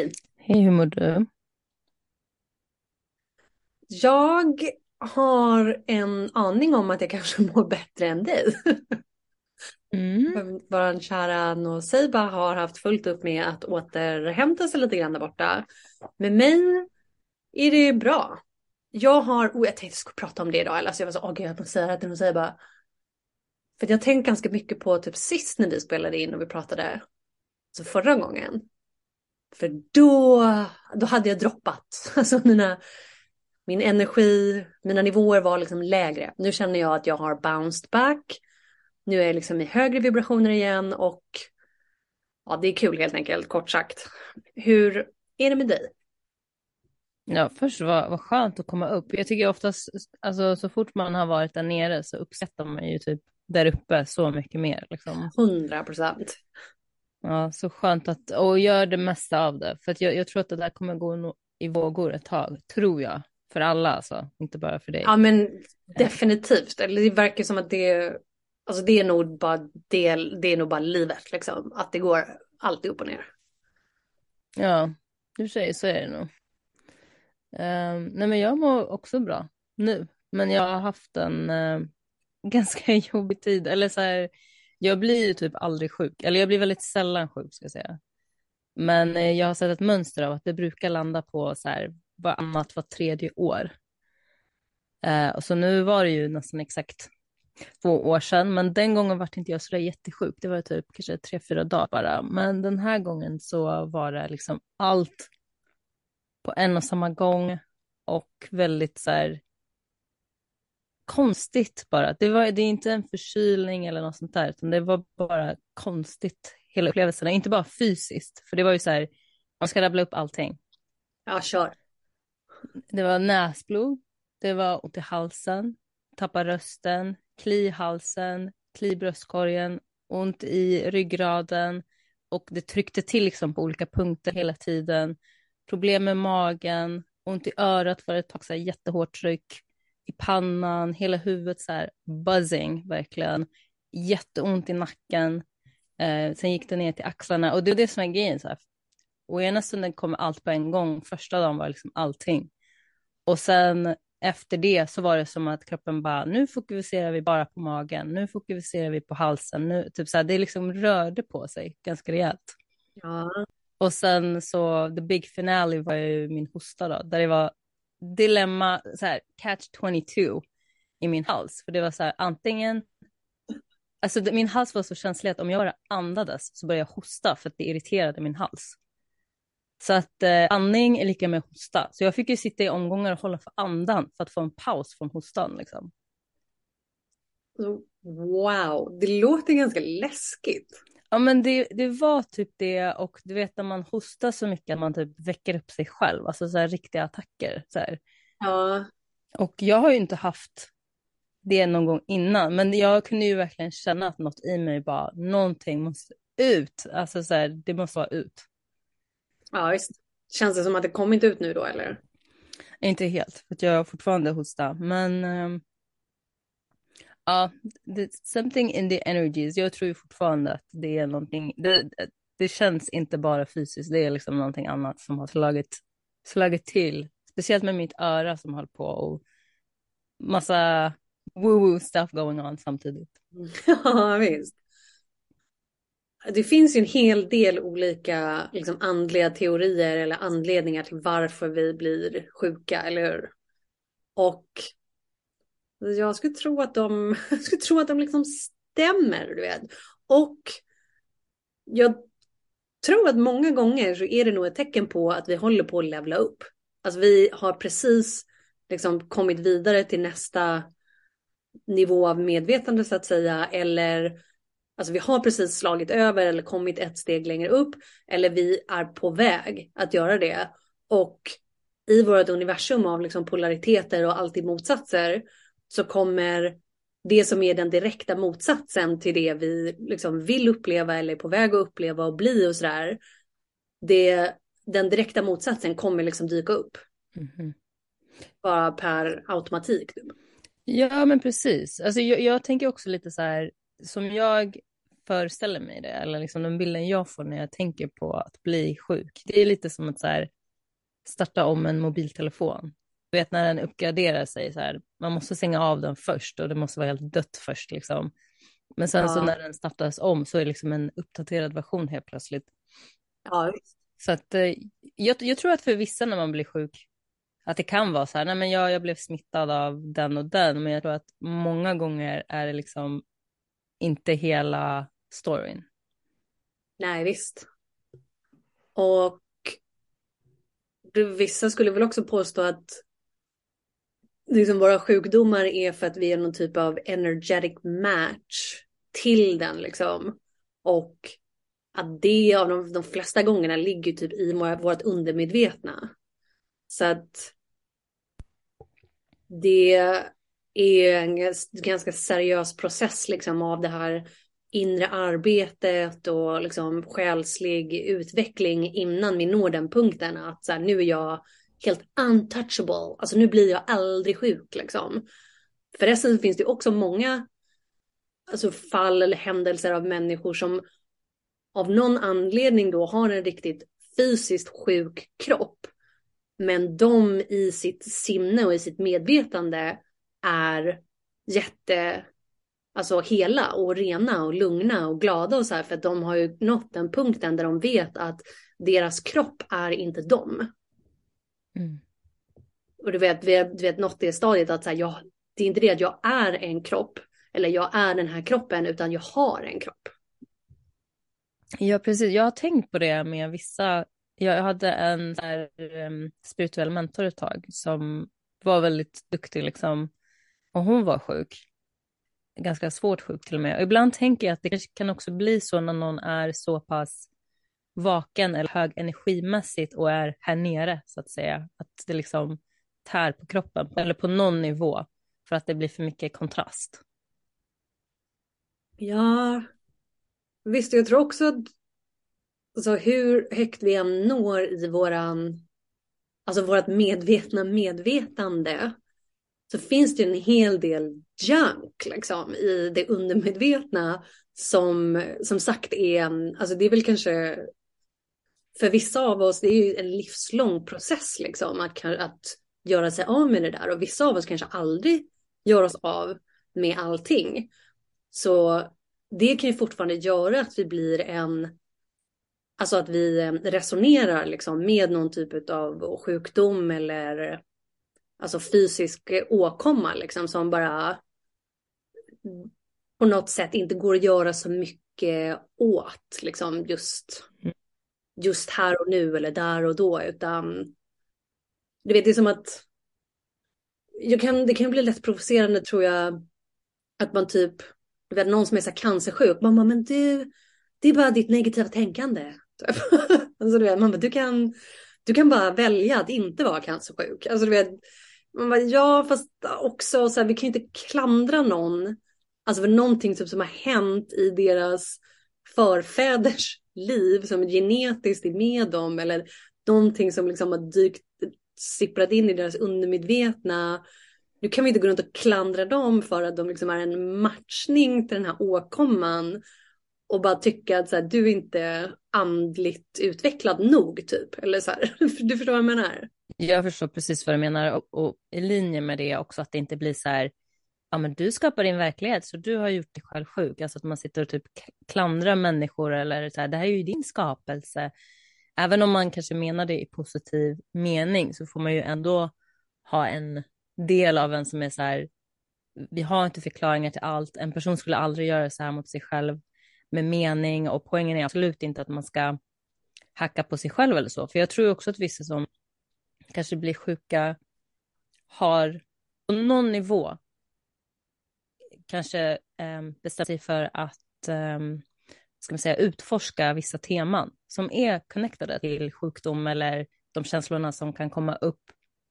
Hej. Hej, hur mår du? Jag har en aning om att jag kanske mår bättre än dig. Mm. Vår kära Noseiba har haft fullt upp med att återhämta sig lite grann där borta. Med mig är det bra. Jag har, oh, jag tänkte jag skulle prata om det idag, alltså jag var så, åh gud jag måste säga det till Noseiba. För jag tänkt ganska mycket på typ sist när vi spelade in och vi pratade, alltså förra gången. För då, då hade jag droppat. Alltså mina, min energi, mina nivåer var liksom lägre. Nu känner jag att jag har bounced back. Nu är jag liksom i högre vibrationer igen och ja, det är kul helt enkelt, kort sagt. Hur är det med dig? Ja, först var vad skönt att komma upp. Jag tycker oftast, alltså så fort man har varit där nere så uppskattar man ju typ där uppe så mycket mer. Liksom. 100 procent. Ja, så skönt att, och gör det mesta av det. För att jag, jag tror att det där kommer gå i vågor ett tag, tror jag. För alla alltså, inte bara för dig. Ja men definitivt. Eller det verkar som att det, alltså det är nog bara, det, det är nog bara livet liksom. Att det går alltid upp och ner. Ja, du säger så är det nog. Um, nej men jag mår också bra nu. Men jag har haft en uh, ganska jobbig tid. Eller så här, jag blir ju typ aldrig sjuk. Eller jag blir väldigt sällan sjuk ska jag säga. Men eh, jag har sett ett mönster av att det brukar landa på så här varannat, var tredje år. Eh, och så nu var det ju nästan exakt två år sedan, men den gången var inte jag så där jättesjuk. Det var typ kanske tre, fyra dagar bara. Men den här gången så var det liksom allt på en och samma gång och väldigt så här konstigt bara. Det, var, det är inte en förkylning eller något sånt där, utan det var bara konstigt hela upplevelsen. Inte bara fysiskt, för det var ju så här, man ska rabbla upp allting. Ja, kör. Det var näsblod, det var ont i halsen, tappa rösten, kli i halsen, kli i bröstkorgen, ont i ryggraden och det tryckte till liksom på olika punkter hela tiden. Problem med magen, ont i örat för ett tag, så jättehårt tryck i pannan, hela huvudet så här buzzing verkligen, jätteont i nacken. Eh, sen gick det ner till axlarna och det är det som är grejen. Så här. Och ena stunden kommer allt på en gång, första dagen var liksom allting. Och sen efter det så var det som att kroppen bara, nu fokuserar vi bara på magen, nu fokuserar vi på halsen, nu, typ så här, det liksom rörde på sig ganska rejält. Ja. Och sen så, the big finale var ju min hosta då, där det var dilemma, så här, catch 22 i min hals. För det var så här, antingen, alltså min hals var så känslig att om jag bara andades så började jag hosta för att det irriterade min hals. Så att eh, andning är lika med hosta. Så jag fick ju sitta i omgångar och hålla för andan för att få en paus från hostan liksom. Wow, det låter ganska läskigt. Ja men det, det var typ det och du vet när man hostar så mycket att man typ väcker upp sig själv, alltså så här riktiga attacker. Så här. Ja. Och jag har ju inte haft det någon gång innan, men jag kunde ju verkligen känna att något i mig bara, någonting måste ut, alltså så här, det måste vara ut. Ja visst. Känns det som att det kommit ut nu då eller? Inte helt, för jag har fortfarande hosta, men um, ja, det, something in the energies. Jag tror fortfarande att det är någonting, det, det känns inte bara fysiskt, det är liksom någonting annat som har slagit, slagit till. Speciellt med mitt öra som håller på och massa woo-woo stuff going on samtidigt. Ja, visst. Det finns ju en hel del olika liksom, andliga teorier eller anledningar till varför vi blir sjuka, eller hur? Och Alltså, jag skulle tro att de, jag skulle tro att de liksom stämmer, du vet. Och jag tror att många gånger så är det nog ett tecken på att vi håller på att levla upp. Alltså vi har precis liksom kommit vidare till nästa nivå av medvetande så att säga. Eller alltså vi har precis slagit över eller kommit ett steg längre upp. Eller vi är på väg att göra det. Och i vårt universum av liksom polariteter och alltid motsatser så kommer det som är den direkta motsatsen till det vi liksom vill uppleva eller är på väg att uppleva och bli och sådär. Det, den direkta motsatsen kommer liksom dyka upp. Mm-hmm. Bara per automatik. Typ. Ja, men precis. Alltså, jag, jag, tänker också lite så här, som jag föreställer mig det, eller liksom den bilden jag får när jag tänker på att bli sjuk. Det är lite som att så här, starta om en mobiltelefon. Du vet när den uppgraderar sig, så här, man måste stänga av den först och det måste vara helt dött först. Liksom. Men sen ja. så när den startas om så är det liksom en uppdaterad version helt plötsligt. Ja, Så att eh, jag, jag, tror att för vissa när man blir sjuk, att det kan vara så här, nej men jag, jag blev smittad av den och den, men jag tror att många gånger är det liksom inte hela storyn. Nej, visst. Och vissa skulle väl också påstå att liksom våra sjukdomar är för att vi är någon typ av energetic match till den liksom. Och att det av de, de flesta gångerna ligger typ i vårt undermedvetna. Så att det är en ganska seriös process liksom av det här inre arbetet och liksom själslig utveckling innan vi når den punkten att så här, nu är jag helt untouchable, alltså nu blir jag aldrig sjuk liksom. Förresten finns det också många alltså, fall eller händelser av människor som av någon anledning då har en riktigt fysiskt sjuk kropp. Men de i sitt sinne och i sitt medvetande är jätte, alltså hela och rena och lugna och glada och så här för att de har ju nått den punkten där de vet att deras kropp är inte dem. Mm. Och du vet, du vet nått det stadiet att så här, jag, det är inte det att jag är en kropp eller jag är den här kroppen utan jag har en kropp. Ja, precis. Jag har tänkt på det med vissa. Jag hade en här, um, spirituell mentor ett tag som var väldigt duktig liksom. Och hon var sjuk. Ganska svårt sjuk till och med. Och ibland tänker jag att det kan också bli så när någon är så pass vaken eller hög energimässigt och är här nere så att säga. Att det liksom tär på kroppen eller på någon nivå för att det blir för mycket kontrast. Ja, visst jag tror också att alltså, hur högt vi än når i våran, alltså vårat medvetna medvetande så finns det en hel del junk liksom i det undermedvetna som som sagt är, alltså det är väl kanske för vissa av oss, det är ju en livslång process liksom att, att göra sig av med det där och vissa av oss kanske aldrig gör oss av med allting. Så det kan ju fortfarande göra att vi blir en, alltså att vi eh, resonerar liksom med någon typ av sjukdom eller alltså fysisk åkomma liksom som bara på något sätt inte går att göra så mycket åt liksom just just här och nu eller där och då, utan du vet, det är som att jag kan, det kan bli lätt provocerande tror jag, att man typ, du vet någon som är så cancersjuk, man bara, men du, det är bara ditt negativa tänkande. Typ. Alltså, du vet, man bara, du kan, du kan bara välja att inte vara cancersjuk. Alltså du vet, man bara, ja fast också så här, vi kan ju inte klandra någon, alltså för någonting typ som har hänt i deras förfäders liv som genetiskt är med dem eller någonting som liksom har dykt, sipprat in i deras undermedvetna. Nu kan vi inte gå runt och klandra dem för att de liksom är en matchning till den här åkomman och bara tycka att så här, du är inte andligt utvecklad nog typ. Eller så här, du förstår vad jag menar? Jag förstår precis vad du menar och, och i linje med det också att det inte blir så här ja men du skapar din verklighet så du har gjort dig själv sjuk. Alltså att man sitter och typ klandrar människor eller så här, det här är ju din skapelse. Även om man kanske menar det i positiv mening så får man ju ändå ha en del av en som är så här, vi har inte förklaringar till allt. En person skulle aldrig göra så här mot sig själv med mening och poängen är absolut inte att man ska hacka på sig själv eller så. För jag tror också att vissa som kanske blir sjuka har på någon nivå kanske eh, bestämt sig för att eh, ska man säga, utforska vissa teman som är connectade till sjukdom eller de känslorna som kan komma upp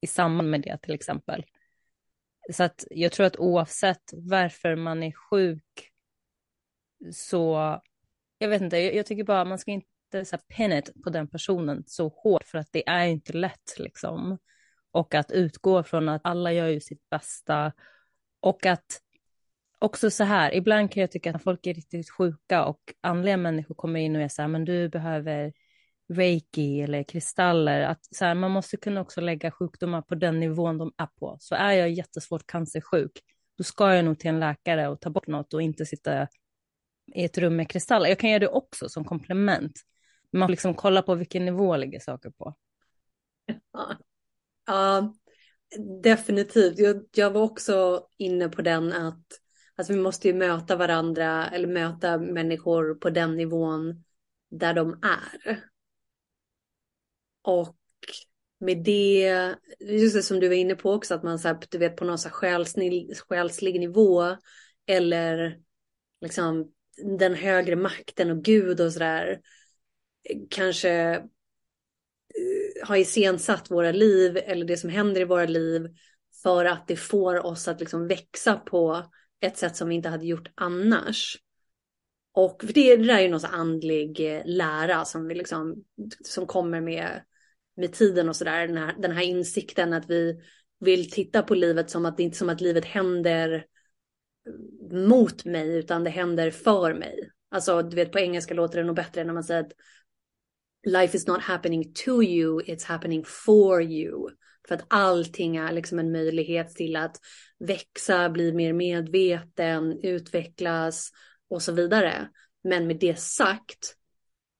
i samband med det till exempel. Så att jag tror att oavsett varför man är sjuk så, jag vet inte, jag, jag tycker bara man ska inte så pin it på den personen så hårt för att det är inte lätt liksom. Och att utgå från att alla gör ju sitt bästa och att också så här, ibland kan jag tycka att folk är riktigt sjuka och andliga människor kommer in och är så här, men du behöver reiki eller kristaller, att så här, man måste kunna också lägga sjukdomar på den nivån de är på. Så är jag jättesvårt cancersjuk, då ska jag nog till en läkare och ta bort något och inte sitta i ett rum med kristaller. Jag kan göra det också som komplement. Man får liksom kolla på vilken nivå ligger saker på. Ja, ja definitivt. Jag, jag var också inne på den att alltså vi måste ju möta varandra eller möta människor på den nivån där de är. Och med det, just det som du var inne på också, att man så här, du vet på någon så här själslig, själslig nivå eller liksom den högre makten och Gud och sådär kanske eh, har iscensatt våra liv eller det som händer i våra liv för att det får oss att liksom växa på ett sätt som vi inte hade gjort annars. Och för det, det där är ju någon andlig eh, lära som, vi liksom, som kommer med, med tiden och sådär. Den här, den här insikten att vi vill titta på livet som att det inte som att livet händer eh, mot mig utan det händer för mig. Alltså du vet på engelska låter det nog bättre när man säger att life is not happening to you, it's happening for you. För att allting är liksom en möjlighet till att växa, bli mer medveten, utvecklas och så vidare. Men med det sagt,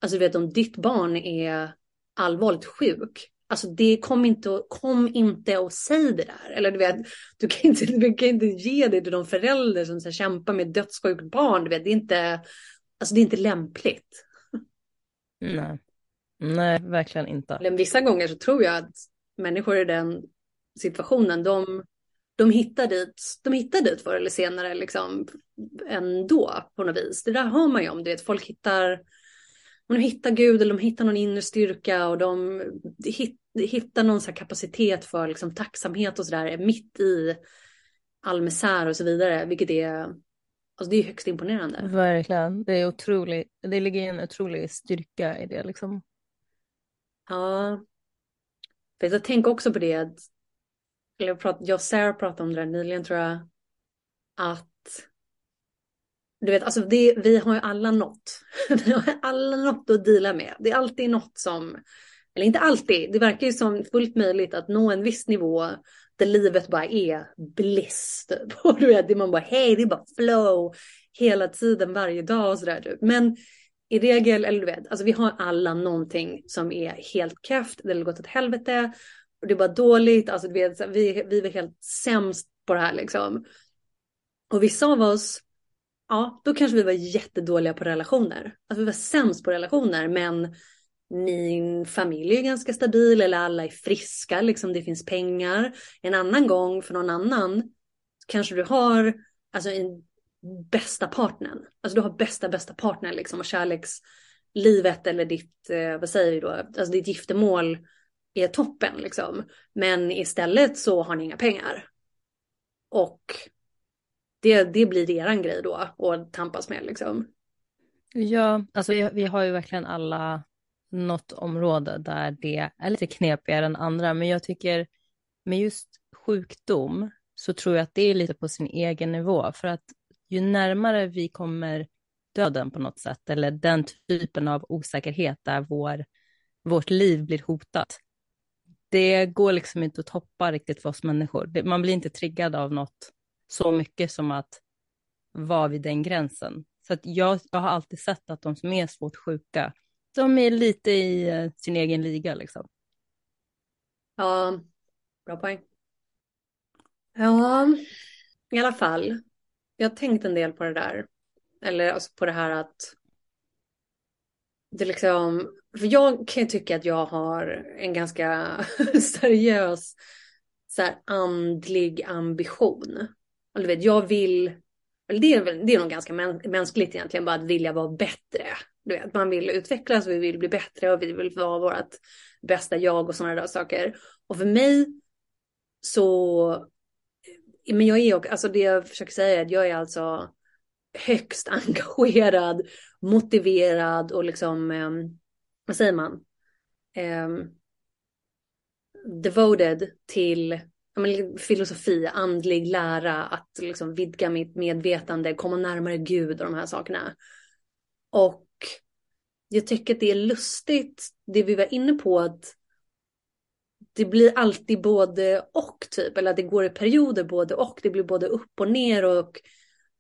alltså du vet om ditt barn är allvarligt sjuk, Alltså det kom inte, kom inte och säg det där. Eller du vet, du kan inte, du kan inte ge det till de föräldrar som så kämpar med dödssjukt barn. Du vet, det är inte, alltså det är inte lämpligt. Nej, nej verkligen inte. Eller vissa gånger så tror jag att människor i den situationen, de, de hittar dit, de hittar dit förr eller senare liksom ändå på något vis. Det där hör man ju om, du vet, folk hittar de hittar Gud eller de hittar någon inre styrka och de hittar någon så kapacitet för liksom tacksamhet och sådär mitt i all misär och så vidare, vilket är, alltså det är högst imponerande. Verkligen, det är otroligt, det ligger en otrolig styrka i det liksom. Ja, för jag tänker också på det, att, eller jag, prat, jag och Sarah pratade om det där nyligen tror jag, att du vet, alltså det, vi har ju alla något. Vi har alla något att dela med. Det är alltid något som, eller inte alltid, det verkar ju som fullt möjligt att nå en viss nivå där livet bara är bliss. Typ. Och du vet, det man bara, hej, det är bara flow hela tiden, varje dag och sådär. Typ. Men i regel, eller du vet, alltså vi har alla någonting som är helt kräft, det har gått åt helvete och det är bara dåligt, alltså du vet, vi, vi är helt sämst på det här liksom. Och vissa av oss ja, då kanske vi var jättedåliga på relationer. Alltså vi var sämst på relationer, men min familj är ganska stabil eller alla är friska, liksom det finns pengar. En annan gång för någon annan kanske du har alltså en bästa partnern. Alltså du har bästa bästa partnern liksom och kärlekslivet eller ditt, eh, vad säger vi då, alltså ditt giftermål är toppen liksom. Men istället så har ni inga pengar. Och det, det blir eran grej då att tampas med liksom. Ja, alltså vi, vi har ju verkligen alla något område där det är lite knepigare än andra, men jag tycker med just sjukdom så tror jag att det är lite på sin egen nivå, för att ju närmare vi kommer döden på något sätt, eller den typen av osäkerhet där vår, vårt liv blir hotat, det går liksom inte att toppa riktigt för oss människor. Man blir inte triggad av något så mycket som att vara vid den gränsen. Så att jag, jag har alltid sett att de som är svårt sjuka, de är lite i eh, sin egen liga liksom. Ja, bra poäng. Ja, i alla fall. Jag har tänkt en del på det där. Eller alltså på det här att det liksom, för jag kan ju tycka att jag har en ganska seriös så här, andlig ambition. Och du vet, jag vill, eller det är, väl, det är nog ganska mänskligt egentligen, bara att vilja vara bättre. Du vet, man vill utvecklas, vi vill bli bättre och vi vill vara vårt bästa jag och sådana där saker. Och för mig så, men jag är alltså det jag försöker säga är att jag är alltså högst engagerad, motiverad och liksom, eh, vad säger man? Eh, devoted till filosofi, andlig lära, att liksom vidga mitt medvetande, komma närmare Gud och de här sakerna. Och jag tycker att det är lustigt, det vi var inne på, att det blir alltid både och typ, eller det går i perioder både och, det blir både upp och ner och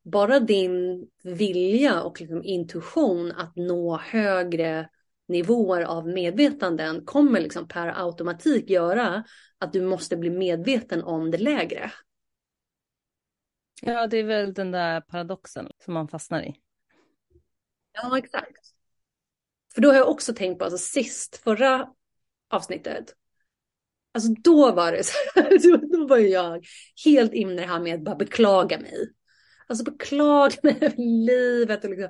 bara din vilja och liksom intuition att nå högre nivåer av medvetanden kommer liksom per automatik göra att du måste bli medveten om det lägre. Ja, det är väl den där paradoxen som man fastnar i. Ja, exakt. För då har jag också tänkt på, alltså sist, förra avsnittet, alltså då var det så här, då var jag helt inne i det här med att bara beklaga mig. Alltså beklaga mig över livet och liksom,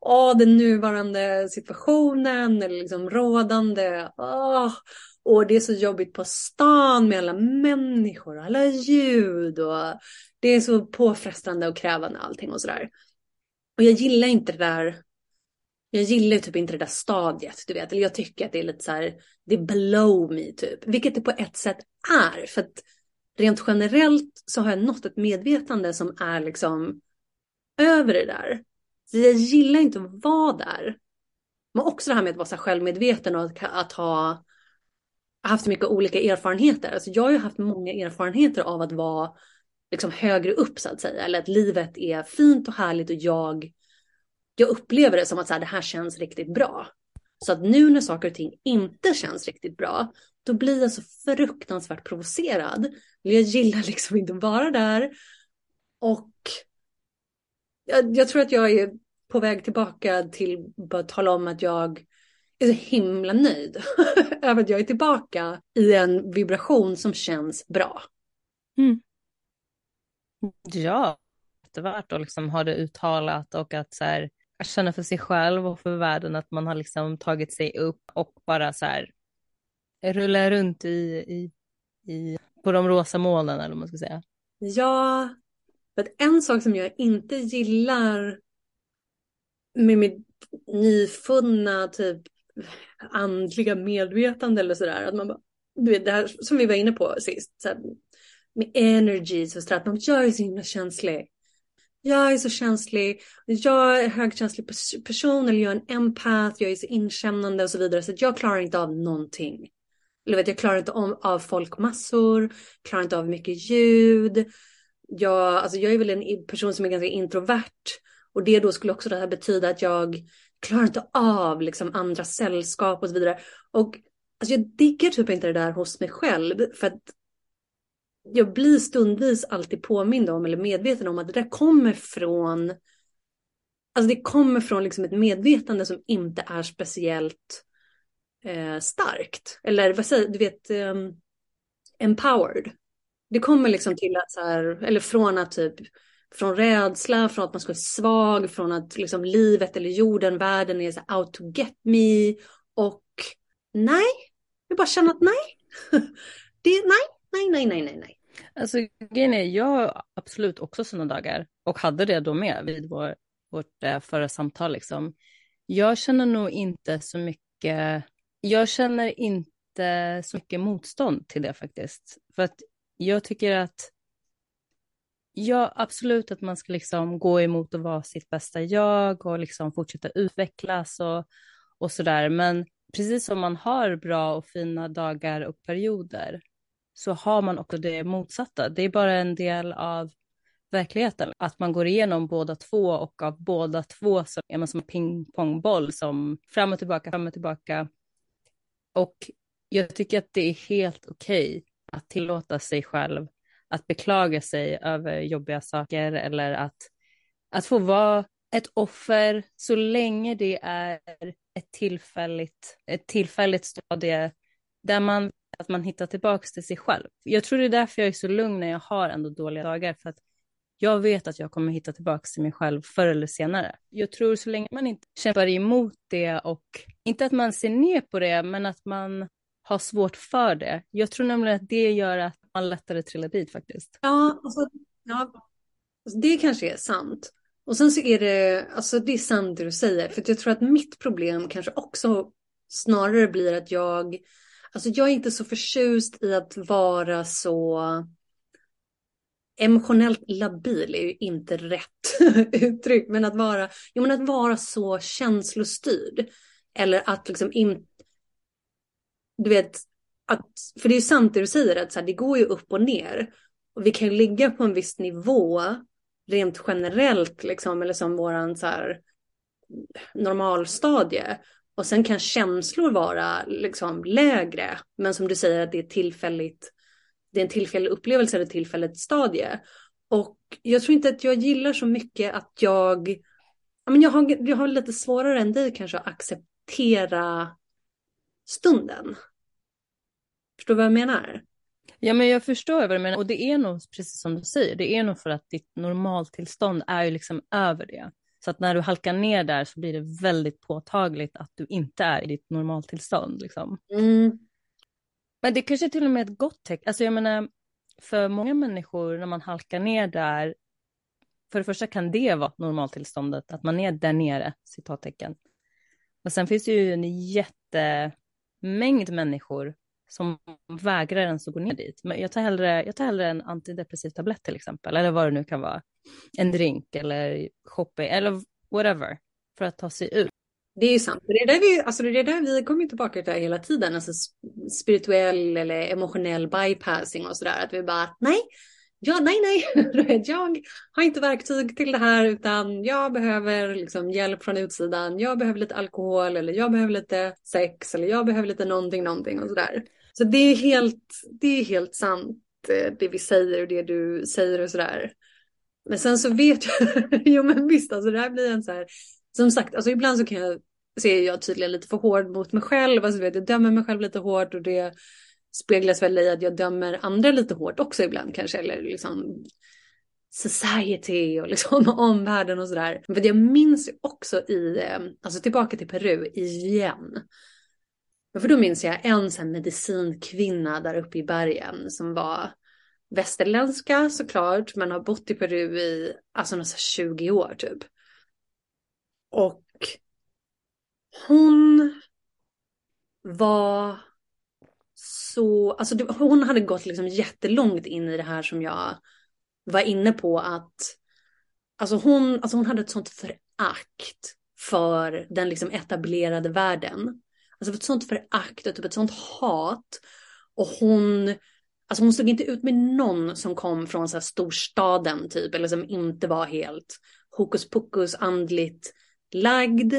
åh, den nuvarande situationen eller liksom rådande. Åh, och det är så jobbigt på stan med alla människor, och alla ljud och det är så påfrestande och krävande allting och sådär. Och jag gillar inte det där. Jag gillar typ inte det där stadiet, du vet. Eller jag tycker att det är lite så här, det är below me typ. Vilket det på ett sätt är. För att rent generellt så har jag nått ett medvetande som är liksom över det där. Så jag gillar inte att vara där. Men också det här med att vara så självmedveten och att, att ha haft mycket olika erfarenheter. Alltså jag har ju haft många erfarenheter av att vara liksom högre upp så att säga. Eller att livet är fint och härligt och jag, jag upplever det som att så här, det här känns riktigt bra. Så att nu när saker och ting inte känns riktigt bra, då blir jag så fruktansvärt provocerad. Jag gillar liksom inte att vara där. Och jag, jag tror att jag är på väg tillbaka till att tala om att jag är så himla nöjd över att jag är tillbaka i en vibration som känns bra. Mm. Ja, det är värt att liksom ha det uttalat och att så här, känna för sig själv och för världen att man har liksom tagit sig upp och bara så här rullar runt i, i, i på de rosa molnen eller vad man ska säga. Ja, men en sak som jag inte gillar med mitt nyfunna typ andliga medvetande eller sådär. Att man bara, du vet det här som vi var inne på sist. Så här, med energies och sådär. Att man, jag är så himla känslig. Jag är så känslig. Jag är en högkänslig person eller jag är en empath. Jag är så inkännande och så vidare. Så att jag klarar inte av någonting. Eller vet, jag klarar inte om, av folkmassor. Klarar inte av mycket ljud. Jag, alltså jag är väl en person som är ganska introvert. Och det då skulle också det här betyda att jag klarar inte av liksom andra sällskap och så vidare. Och alltså jag diggar typ inte det där hos mig själv. För att jag blir stundvis alltid påmind om eller medveten om att det där kommer från Alltså det kommer från liksom ett medvetande som inte är speciellt eh, starkt. Eller vad säger du, vet, eh, empowered. Det kommer liksom till att så här, eller från att typ från rädsla, från att man ska vara svag, från att liksom livet eller jorden, världen är så out to get me. Och nej, jag bara känner att nej. Det, nej, nej, nej, nej, nej, nej. Alltså grejen är, jag har absolut också sådana dagar och hade det då med vid vår, vårt eh, förra samtal liksom. Jag känner nog inte så mycket, jag känner inte så mycket motstånd till det faktiskt. För att jag tycker att Ja, absolut att man ska liksom gå emot att vara sitt bästa jag och liksom fortsätta utvecklas och, och sådär. Men precis som man har bra och fina dagar och perioder så har man också det motsatta. Det är bara en del av verkligheten. Att man går igenom båda två och av båda två så är man som en pingpongboll som fram och tillbaka, fram och tillbaka. Och jag tycker att det är helt okej okay att tillåta sig själv att beklaga sig över jobbiga saker eller att, att få vara ett offer så länge det är ett tillfälligt, ett tillfälligt stadie där man, att man hittar tillbaka till sig själv. Jag tror det är därför jag är så lugn när jag har ändå dåliga dagar för att jag vet att jag kommer hitta tillbaka till mig själv förr eller senare. Jag tror så länge man inte kämpar emot det och inte att man ser ner på det, men att man har svårt för det. Jag tror nämligen att det gör att man lättare trillar dit faktiskt. Ja, alltså, ja, alltså det kanske är sant. Och sen så är det, alltså det är sant det du säger, för jag tror att mitt problem kanske också snarare blir att jag, alltså jag är inte så förtjust i att vara så emotionellt labil är ju inte rätt uttryck, men att vara, jo, men att vara så känslostyrd. Eller att liksom inte, du vet, att, för det är ju sant det du säger, att så här, det går ju upp och ner. Och vi kan ju ligga på en viss nivå rent generellt, liksom, eller som våran så här, normalstadie. Och sen kan känslor vara liksom lägre, men som du säger att det är tillfälligt, det är en tillfällig upplevelse eller tillfälligt stadie. Och jag tror inte att jag gillar så mycket att jag, men jag har, jag har lite svårare än dig kanske att acceptera stunden. Förstår du vad jag menar? Ja, men jag förstår vad du menar. Och det är nog precis som du säger, det är nog för att ditt normaltillstånd är ju liksom över det. Så att när du halkar ner där så blir det väldigt påtagligt att du inte är i ditt normaltillstånd. Liksom. Mm. Men det kanske till och med är ett gott tecken. Alltså jag menar, för många människor när man halkar ner där, för det första kan det vara normaltillståndet, att man är där nere, citattecken. Men sen finns det ju en jättemängd människor som vägrar ens att gå ner dit. Men jag tar hellre, jag tar hellre en antidepressiv tablett till exempel, eller vad det nu kan vara. En drink eller shopping eller whatever, för att ta sig ut. Det är ju sant. Det är där vi, alltså det är där vi kommer tillbaka till det hela tiden. Alltså spirituell eller emotionell bypassing och sådär. Att vi bara, nej, ja, nej, nej, jag har inte verktyg till det här utan jag behöver liksom hjälp från utsidan. Jag behöver lite alkohol eller jag behöver lite sex eller jag behöver lite någonting, någonting och sådär. Så det är helt, det är helt sant eh, det vi säger och det du säger och sådär. Men sen så vet jag, jo men visst alltså det här blir en så här, som sagt, alltså ibland så kan jag se jag tydligen lite för hård mot mig själv, alltså vet, jag dömer mig själv lite hårt och det speglas väl i att jag dömer andra lite hårt också ibland kanske, eller liksom society och liksom omvärlden och sådär. För jag minns också i, eh, alltså tillbaka till Peru igen. För då minns jag en sån medicinkvinna där uppe i bergen som var västerländska såklart, men har bott i Peru i alltså nästan 20 år typ. Och hon var så, alltså hon hade gått liksom jättelångt in i det här som jag var inne på att Alltså hon, alltså hon hade ett sånt förakt för den liksom etablerade världen. Alltså ett sånt förakt och typ ett sånt hat. Och hon, alltså hon stod inte ut med någon som kom från så här storstaden typ, eller som inte var helt hokus pokus andligt lagd.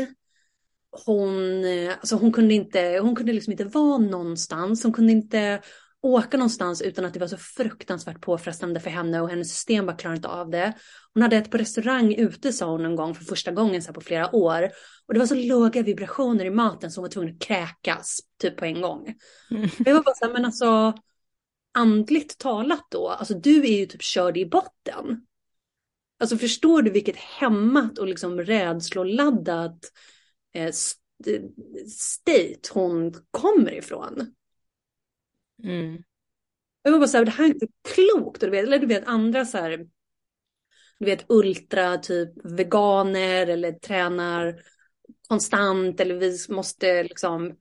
Hon, alltså hon kunde inte, hon kunde liksom inte vara någonstans, hon kunde inte åka någonstans utan att det var så fruktansvärt påfrestande för henne och hennes system bara klarade inte av det. Hon hade ett på restaurang ute sa hon en gång för första gången så på flera år. Och det var så låga vibrationer i maten så hon var tvungen att kräkas typ på en gång. Mm. Jag var bara så här, men alltså andligt talat då, alltså du är ju typ körd i botten. Alltså förstår du vilket hämmat och liksom rädsloladdat eh, state hon kommer ifrån? Mm. Jag var bara så här, det här är inte klokt. du vet, eller du vet andra så här, du vet ultra typ veganer eller tränar konstant eller vi måste liksom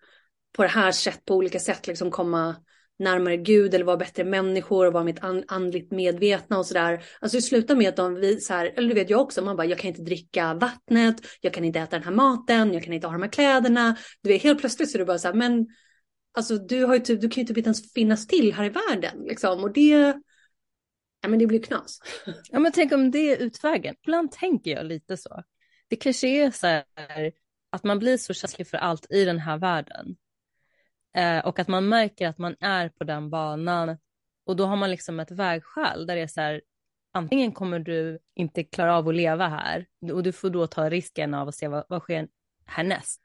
på det här sättet på olika sätt liksom komma närmare Gud eller vara bättre människor och vara mitt andligt medvetna och sådär. Alltså det slutar med att de visar, eller du vet jag också, man bara jag kan inte dricka vattnet, jag kan inte äta den här maten, jag kan inte ha de här kläderna. Du vet helt plötsligt så är det bara så här, men Alltså du, har ju typ, du kan ju typ inte ens finnas till här i världen. Liksom. Och det, ja, men det blir knas. Ja, men tänk om det är utvägen. Ibland tänker jag lite så. Det kanske är så här att man blir så känslig för allt i den här världen. Eh, och att man märker att man är på den banan. Och då har man liksom ett vägskäl där det är så här, antingen kommer du inte klara av att leva här och du får då ta risken av att se vad, vad sker härnäst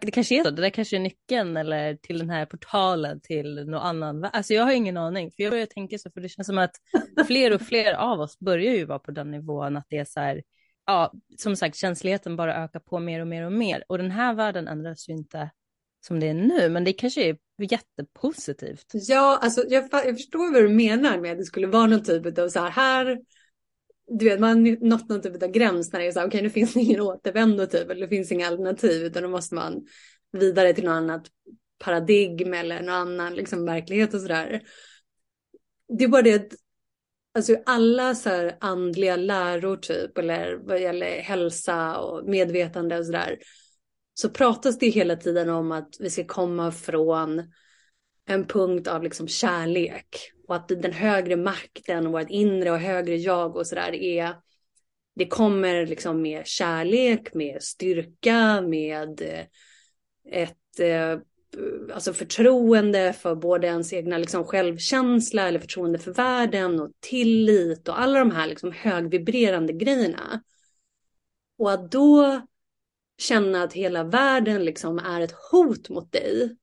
det kanske är så, det där kanske är nyckeln eller till den här portalen till någon annan. Alltså jag har ingen aning, för jag börjar tänka så, för det känns som att fler och fler av oss börjar ju vara på den nivån att det är så här, ja, som sagt, känsligheten bara ökar på mer och mer och mer. Och den här världen ändras ju inte som det är nu, men det kanske är jättepositivt. Ja, alltså jag, jag förstår vad du menar med att det skulle vara någon typ av så här, här du vet, man har nått någon typ av gräns när det är så här, okej okay, nu finns det ingen återvändo typ, eller det finns inga alternativ, utan då måste man vidare till något annat paradigm eller någon annan liksom, verklighet och sådär. Det är bara det att alltså alla så här andliga läror typ, eller vad gäller hälsa och medvetande och sådär, så pratas det hela tiden om att vi ska komma från en punkt av liksom kärlek och att den högre makten och vårt inre och högre jag och sådär är det kommer liksom med kärlek, med styrka, med eh, ett eh, alltså förtroende för både ens egna liksom självkänsla eller förtroende för världen och tillit och alla de här liksom högvibrerande grejerna. Och att då känna att hela världen liksom är ett hot mot dig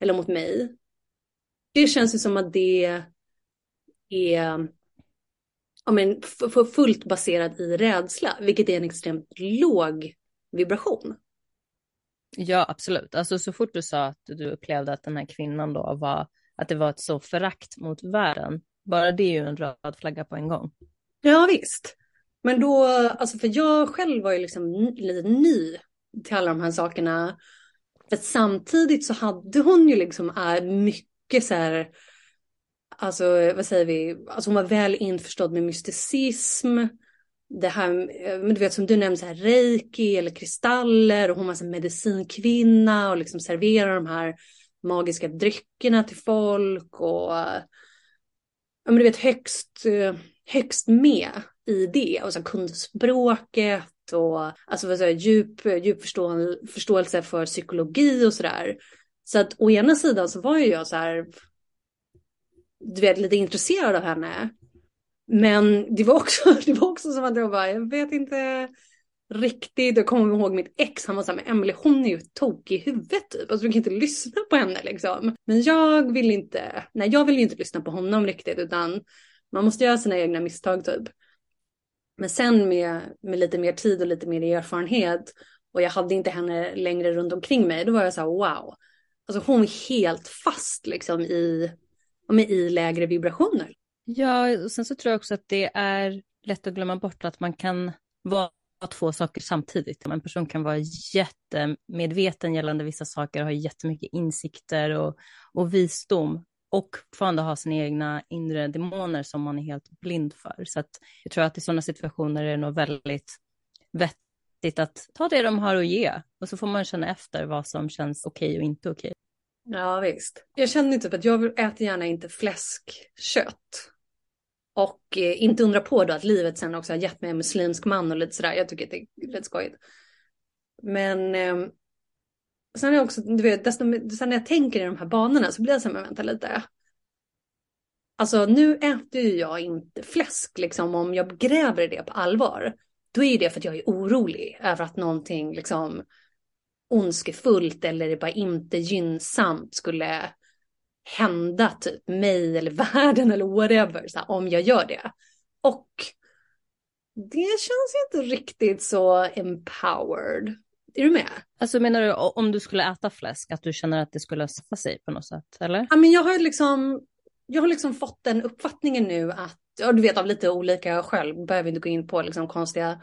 eller mot mig. Det känns ju som att det är ja, men, fullt baserat i rädsla, vilket är en extremt låg vibration. Ja, absolut. Alltså så fort du sa att du upplevde att den här kvinnan då var, att det var ett så förakt mot världen, bara det är ju en röd flagga på en gång. Ja, visst. Men då, alltså för jag själv var ju liksom lite ny till alla de här sakerna. För samtidigt så hade hon ju liksom äh, mycket så här, alltså vad säger vi, alltså hon var väl införstådd med mysticism det här, men du vet som du nämnde, så här, reiki eller kristaller och hon var så medicinkvinna och liksom serverar de här magiska dryckerna till folk och ja, men du vet högst, högst med i det och så kundspråket och alltså vad säger, djup, djup förstå, förståelse för psykologi och sådär. Så att å ena sidan så var ju jag så här, du vet lite intresserad av henne. Men det var också, det var också som att jag bara, jag vet inte riktigt. Jag kommer ihåg mitt ex, han var så här, men Emelie hon är ju tokig i huvudet typ. Alltså du kan inte lyssna på henne liksom. Men jag vill inte, nej jag vill ju inte lyssna på honom riktigt utan man måste göra sina egna misstag typ. Men sen med, med lite mer tid och lite mer erfarenhet och jag hade inte henne längre runt omkring mig, då var jag så här wow. Alltså hon är helt fast liksom i, i lägre vibrationer. Ja, och sen så tror jag också att det är lätt att glömma bort att man kan vara två saker samtidigt. En person kan vara jättemedveten gällande vissa saker, och ha jättemycket insikter och, och visdom och fortfarande ha sina egna inre demoner som man är helt blind för. Så att jag tror att i sådana situationer är det nog väldigt vettigt att ta det de har att ge och så får man känna efter vad som känns okej okay och inte okej. Okay. Ja visst. Jag känner typ att jag äter gärna inte fläskkött. Och eh, inte undra på då att livet sen också har gett mig en muslimsk man och lite sådär. Jag tycker att det är lite skojigt. Men eh, sen är jag också, du vet, desto, sen när jag tänker i de här banorna så blir jag så här, men vänta lite. Alltså nu äter ju jag inte fläsk liksom om jag gräver i det på allvar. Då är det för att jag är orolig över att någonting liksom ondskefullt eller bara inte gynnsamt skulle hända typ mig eller världen eller whatever så här, om jag gör det. Och det känns inte riktigt så empowered. Är du med? Alltså menar du om du skulle äta fläsk, att du känner att det skulle sätta sig på något sätt, eller? Ja, men jag har liksom, jag har liksom fått den uppfattningen nu att, ja du vet av lite olika skäl, behöver inte gå in på liksom konstiga,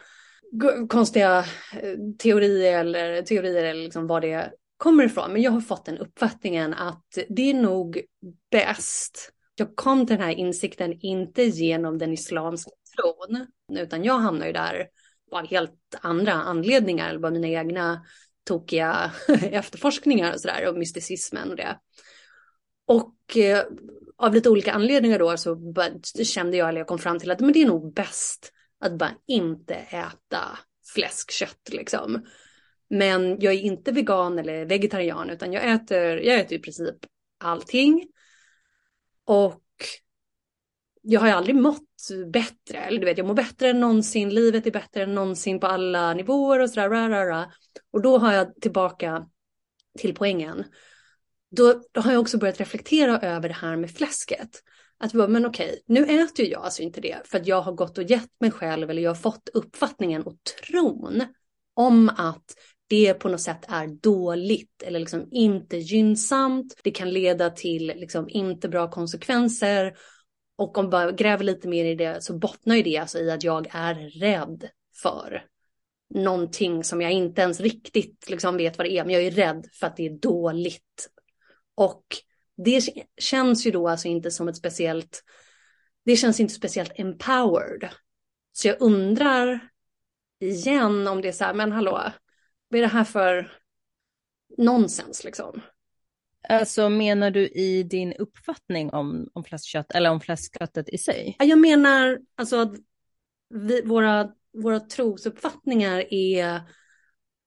konstiga eh, teorier eller teorier eller liksom vad det kommer ifrån. Men jag har fått den uppfattningen att det är nog bäst. Jag kom till den här insikten inte genom den islamska tron, utan jag hamnar ju där av helt andra anledningar, eller bara mina egna tokiga efterforskningar och sådär, och mysticismen och det. Och eh, av lite olika anledningar då så kände jag, eller jag kom fram till att men det är nog bäst att bara inte äta fläskkött liksom. Men jag är inte vegan eller vegetarian utan jag äter, jag äter i princip allting. Och jag har ju aldrig mått bättre, eller du vet jag mår bättre än någonsin, livet är bättre än någonsin på alla nivåer och sådär. Och då har jag tillbaka till poängen. Då, då, har jag också börjat reflektera över det här med fläsket. Att bara, men okej, nu äter jag alltså inte det för att jag har gått och gett mig själv eller jag har fått uppfattningen och tron om att det på något sätt är dåligt eller liksom inte gynnsamt. Det kan leda till liksom inte bra konsekvenser. Och om man gräver lite mer i det så bottnar ju det alltså i att jag är rädd för någonting som jag inte ens riktigt liksom vet vad det är. Men jag är rädd för att det är dåligt. Och det känns ju då alltså inte som ett speciellt det känns inte speciellt empowered. Så jag undrar igen om det är så här, men hallå, vad är det här för nonsens liksom? Alltså menar du i din uppfattning om, om fläskkött eller om fläskköttet i sig? Jag menar alltså att vi, våra, våra trosuppfattningar är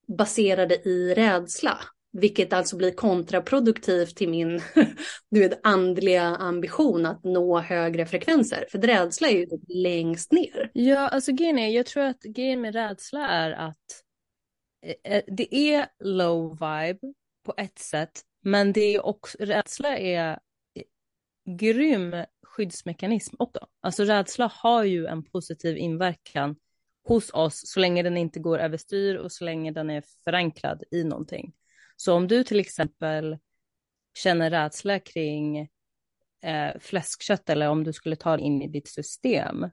baserade i rädsla. Vilket alltså blir kontraproduktivt till min du vet, andliga ambition att nå högre frekvenser. För rädsla är ju typ längst ner. Ja, alltså grejen är, jag tror att grejen med rädsla är att eh, eh, det är low vibe på ett sätt, men det är också, rädsla är grym skyddsmekanism också. Alltså rädsla har ju en positiv inverkan hos oss så länge den inte går överstyr och så länge den är förankrad i någonting. Så om du till exempel känner rädsla kring eh, fläskkött eller om du skulle ta det in i ditt system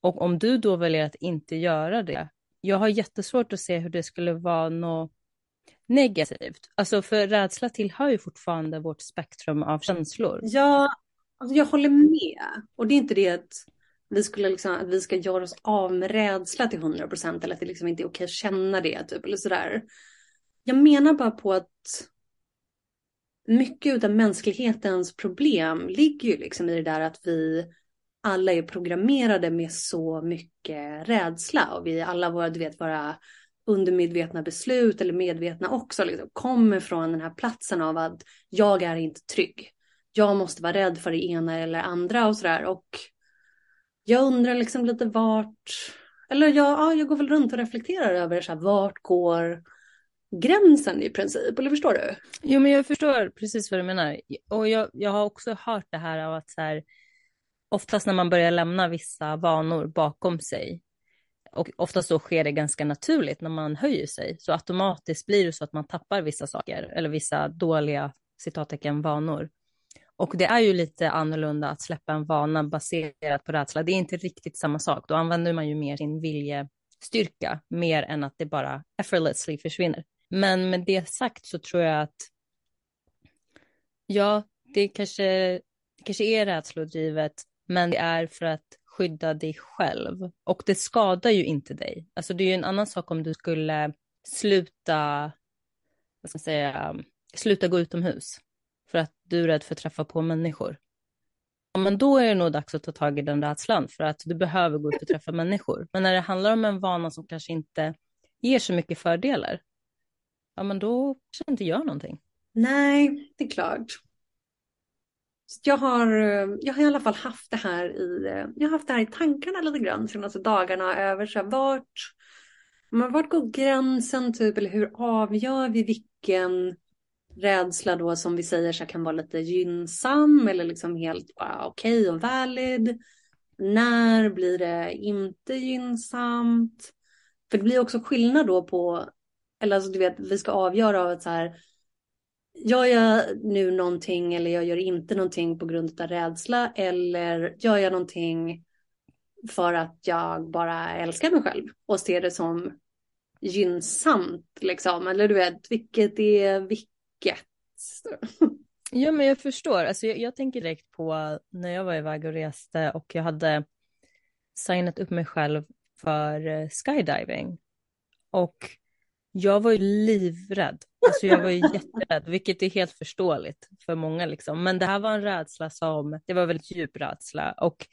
och om du då väljer att inte göra det, jag har jättesvårt att se hur det skulle vara något negativt. Alltså för rädsla tillhör ju fortfarande vårt spektrum av känslor. Ja, alltså jag håller med. Och det är inte det att vi, skulle liksom, att vi ska göra oss av med rädsla till 100 procent eller att det liksom inte är okej att känna det typ eller sådär. Jag menar bara på att mycket av mänsklighetens problem ligger ju liksom i det där att vi alla är programmerade med så mycket rädsla och vi alla våra, du vet, våra undermedvetna beslut eller medvetna också liksom, kommer från den här platsen av att jag är inte trygg. Jag måste vara rädd för det ena eller andra och sådär och jag undrar liksom lite vart, eller jag, ja, jag går väl runt och reflekterar över så här, vart går gränsen i princip, eller förstår du? Jo, men jag förstår precis vad du menar. Och jag, jag har också hört det här av att så här, oftast när man börjar lämna vissa vanor bakom sig, och oftast så sker det ganska naturligt när man höjer sig, så automatiskt blir det så att man tappar vissa saker, eller vissa dåliga citattecken vanor. Och det är ju lite annorlunda att släppa en vana baserat på rädsla. Det är inte riktigt samma sak. Då använder man ju mer sin viljestyrka, mer än att det bara effortlessly försvinner. Men med det sagt så tror jag att ja, det kanske, det kanske är rädslodrivet, men det är för att skydda dig själv. Och det skadar ju inte dig. Alltså det är ju en annan sak om du skulle sluta, vad ska jag säga, sluta gå utomhus för att du är rädd för att träffa på människor. Ja, men då är det nog dags att ta tag i den rädslan för att du behöver gå ut och träffa människor. Men när det handlar om en vana som kanske inte ger så mycket fördelar, ja men då kanske det inte gör någonting. Nej, det är klart. Jag har, eh, jag har i alla fall haft det här i, eh, jag har haft det här i tankarna lite grann senaste dagarna över så här, vart, men vart går gränsen typ eller hur avgör vi vilken rädsla då som vi säger så kan vara lite gynnsam eller liksom helt ah, okej okay och valid. När blir det inte gynnsamt? För det blir också skillnad då på eller alltså du vet, vi ska avgöra av att så här, gör jag nu någonting eller jag gör inte någonting på grund av rädsla eller gör jag någonting för att jag bara älskar mig själv och ser det som gynnsamt liksom. Eller du vet, vilket är vilket. Ja, men jag förstår. Alltså, jag, jag tänker direkt på när jag var iväg och reste och jag hade signat upp mig själv för eh, skydiving. Och jag var ju livrädd. Alltså jag var ju jätterädd, vilket är helt förståeligt för många liksom. Men det här var en rädsla som, det var väldigt djup rädsla. Och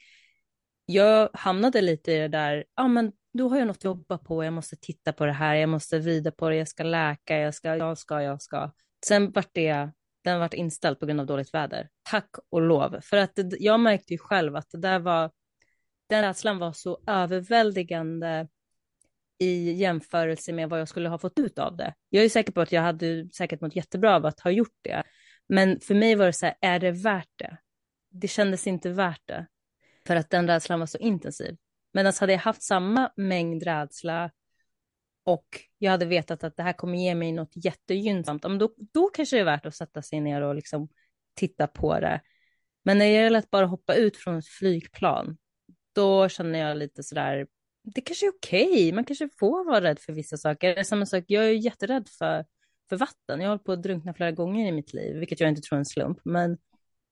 jag hamnade lite i det där, ja men då har jag något att jobba på, jag måste titta på det här, jag måste vrida på det, jag ska läka, jag ska, jag ska, jag ska. Sen vart det, den vart inställd på grund av dåligt väder. Tack och lov. För att jag märkte ju själv att det där var, den rädslan var så överväldigande i jämförelse med vad jag skulle ha fått ut av det. Jag är säker på att jag hade säkert mått jättebra av att ha gjort det. Men för mig var det så här, är det värt det? Det kändes inte värt det. För att den rädslan var så intensiv. Men hade jag haft samma mängd rädsla och jag hade vetat att det här kommer ge mig något jättegynnsamt, då, då kanske det är värt att sätta sig ner och liksom titta på det. Men när det gäller att bara hoppa ut från ett flygplan, då känner jag lite sådär, det kanske är okej, okay. man kanske får vara rädd för vissa saker. Det är samma sak, jag är jätterädd för, för vatten. Jag har hållit på att drunkna flera gånger i mitt liv, vilket jag inte tror är en slump. Men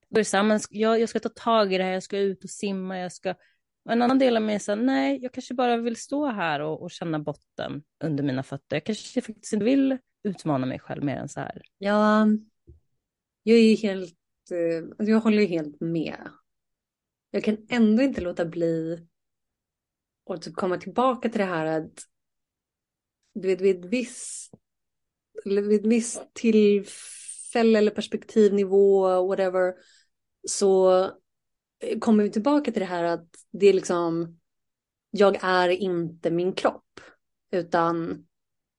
Då är det så här, jag, jag ska ta tag i det här, jag ska ut och simma, jag ska... En annan del av mig är så här, nej, jag kanske bara vill stå här och, och känna botten under mina fötter. Jag kanske faktiskt inte vill utmana mig själv mer än så här. Ja, jag är ju helt, eh, jag håller ju helt med. Jag kan ändå inte låta bli att typ komma tillbaka till det här att du vet, vid viss, vid viss tillfälle eller perspektivnivå, whatever, så kommer vi tillbaka till det här att det är liksom, jag är inte min kropp, utan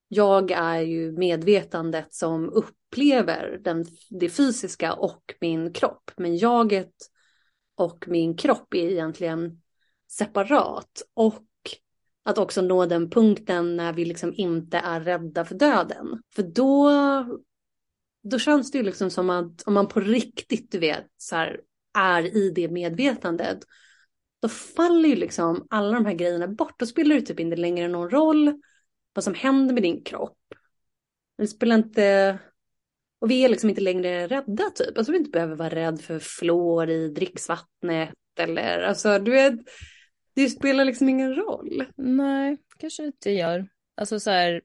jag är ju medvetandet som upplever den, det fysiska och min kropp. Men jaget och min kropp är egentligen separat. Och att också nå den punkten när vi liksom inte är rädda för döden. För då, då känns det ju liksom som att om man på riktigt, du vet, så här, är i det medvetandet, då faller ju liksom alla de här grejerna bort. Då spelar det typ inte längre någon roll vad som händer med din kropp. Det spelar inte... Och vi är liksom inte längre rädda typ. Alltså vi inte behöver vara rädd för fluor i dricksvattnet eller alltså du vet. Det spelar liksom ingen roll. Nej, kanske inte gör. Alltså så här,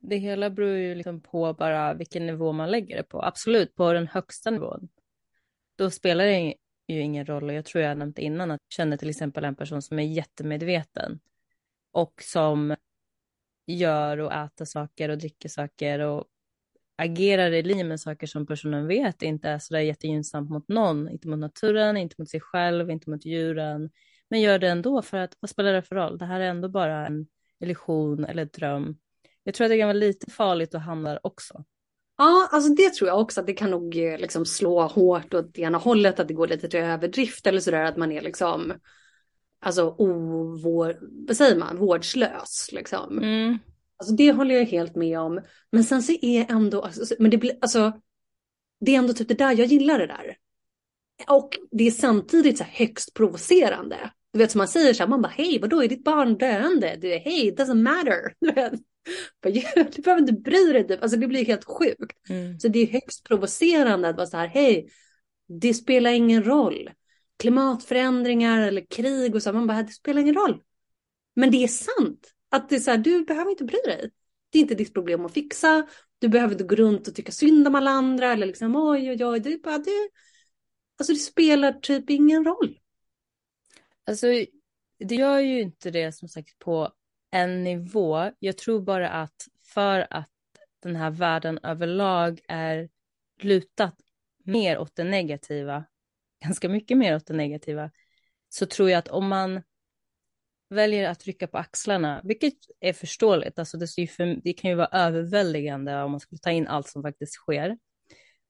det hela beror ju liksom på bara vilken nivå man lägger det på. Absolut, på den högsta nivån. Då spelar det ju ingen roll och jag tror jag nämnt innan att jag känner till exempel en person som är jättemedveten och som gör och äter saker och dricker saker och agerar i linje med saker som personen vet inte är sådär jättegynnsamt mot någon, inte mot naturen, inte mot sig själv, inte mot djuren, men gör det ändå för att vad spelar det för roll? Det här är ändå bara en illusion eller dröm. Jag tror att det kan vara lite farligt att hamna också. Ja, alltså det tror jag också att det kan nog eh, liksom slå hårt åt ena hållet, att det går lite till överdrift eller sådär att man är liksom alltså ovår, vad säger man, vårdslös liksom. Mm. Alltså det håller jag helt med om. Men sen så är ändå, alltså, men det blir, alltså, det är ändå typ det där, jag gillar det där. Och det är samtidigt så högst provocerande. Du vet som man säger så här, man bara hej vadå är ditt barn döende? Du är hej it doesn't matter. Du, behöver inte bry dig typ. Alltså det blir helt sjukt. Mm. Så det är högst provocerande att vara så här hej det spelar ingen roll klimatförändringar eller krig och så. Man bara, det spelar ingen roll. Men det är sant. Att det är så här, du behöver inte bry dig. Det är inte ditt problem att fixa. Du behöver inte gå runt och tycka synd om alla andra eller liksom oj oj oj. Det, bara, det, alltså det spelar typ ingen roll. Alltså det gör ju inte det som sagt på en nivå. Jag tror bara att för att den här världen överlag är lutat mer åt det negativa ganska mycket mer åt det negativa, så tror jag att om man väljer att rycka på axlarna, vilket är förståeligt, alltså det, för, det kan ju vara överväldigande om man skulle ta in allt som faktiskt sker.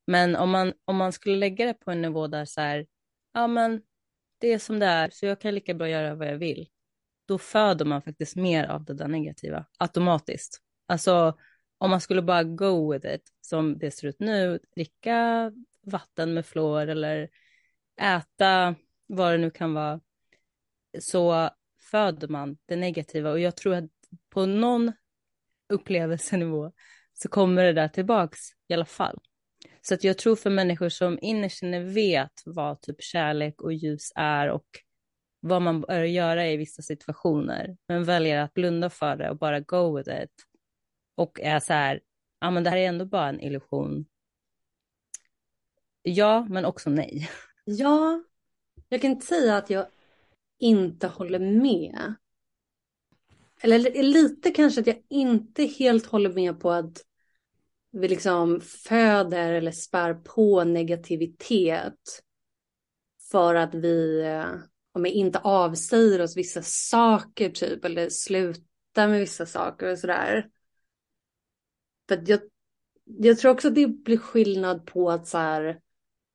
Men om man, om man skulle lägga det på en nivå där så här, ja men det är som det är, så jag kan lika bra göra vad jag vill. Då föder man faktiskt mer av det där negativa automatiskt. Alltså om man skulle bara go with it, som det ser ut nu, dricka vatten med fluor eller äta vad det nu kan vara, så föder man det negativa. Och jag tror att på någon upplevelsenivå så kommer det där tillbaks i alla fall. Så att jag tror för människor som innerst inne vet vad typ kärlek och ljus är och vad man bör göra i vissa situationer, men väljer att blunda för det och bara go with it. Och är så här, ja men det här är ändå bara en illusion. Ja, men också nej. Ja, jag kan inte säga att jag inte håller med. Eller lite kanske att jag inte helt håller med på att vi liksom föder eller spär på negativitet för att vi eh, om vi inte avsäger oss vissa saker typ eller slutar med vissa saker och sådär. För jag, jag tror också att det blir skillnad på att så här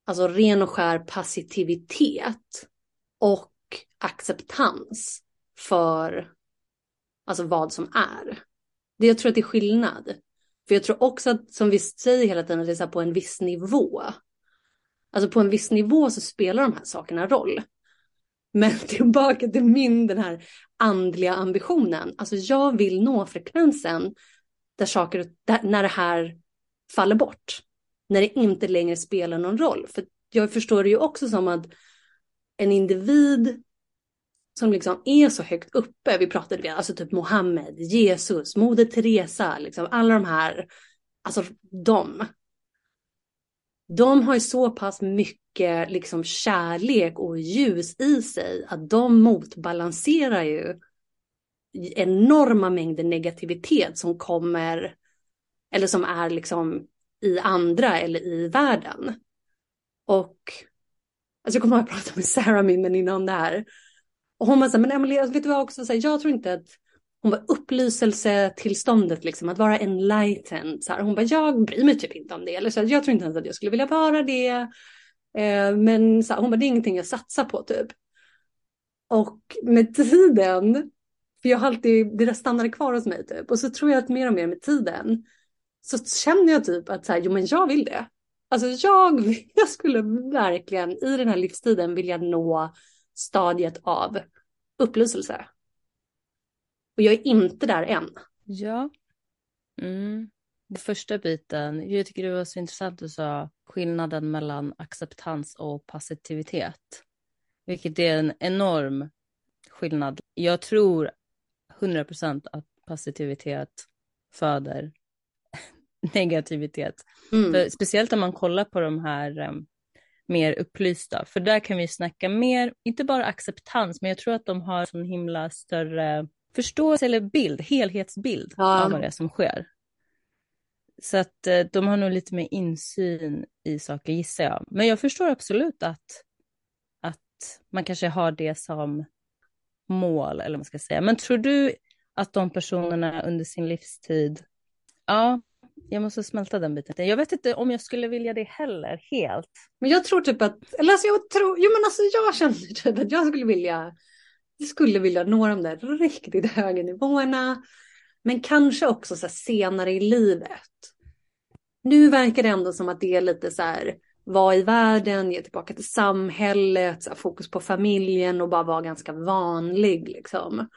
Alltså ren och skär passivitet och acceptans för alltså vad som är. Det jag tror att det är skillnad. För jag tror också att, som vi säger hela tiden, att det är på en viss nivå. Alltså på en viss nivå så spelar de här sakerna roll. Men tillbaka till min, den här andliga ambitionen. Alltså jag vill nå frekvensen där saker, där, när det här faller bort när det inte längre spelar någon roll. För jag förstår det ju också som att en individ som liksom är så högt uppe, vi pratade om alltså typ Mohammed, Jesus, Moder Teresa, liksom alla de här, alltså de. De har ju så pass mycket liksom kärlek och ljus i sig att de motbalanserar ju enorma mängder negativitet som kommer, eller som är liksom i andra eller i världen. Och alltså jag kommer att prata med Sarah, min väninna, om det här. Och hon var så här, men Emelie, vet du vad också, så här, jag tror inte att hon var upplyselsetillståndet, liksom, att vara enlightened. Så här. Hon bara, jag bryr mig typ inte om det. Eller så här, jag tror inte ens att jag skulle vilja vara det. Eh, men så här, hon bara, det är ingenting jag satsar på typ. Och med tiden, för jag har alltid, det där stannade kvar hos mig typ. Och så tror jag att mer och mer med tiden så känner jag typ att så här, jo men jag vill det. Alltså jag, jag skulle verkligen i den här livstiden vilja nå stadiet av upplyselse. Och jag är inte där än. Ja. Mm. Den första biten, jag tycker det var så intressant att du sa skillnaden mellan acceptans och passivitet. Vilket är en enorm skillnad. Jag tror 100% att passivitet föder negativitet. Mm. Speciellt om man kollar på de här um, mer upplysta, för där kan vi snacka mer, inte bara acceptans, men jag tror att de har en himla större förståelse eller bild, helhetsbild ja. av vad det är som sker. Så att uh, de har nog lite mer insyn i saker gissar jag. Men jag förstår absolut att, att man kanske har det som mål, eller vad man ska säga. Men tror du att de personerna under sin livstid, ja, jag måste smälta den biten. Jag vet inte om jag skulle vilja det heller helt. Men jag tror typ att, eller alltså jag tror, jo men alltså jag känner typ att jag skulle vilja, jag skulle vilja nå de där riktigt höga nivåerna. Men kanske också så senare i livet. Nu verkar det ändå som att det är lite så här, vara i världen, ge tillbaka till samhället, så här, fokus på familjen och bara vara ganska vanlig liksom.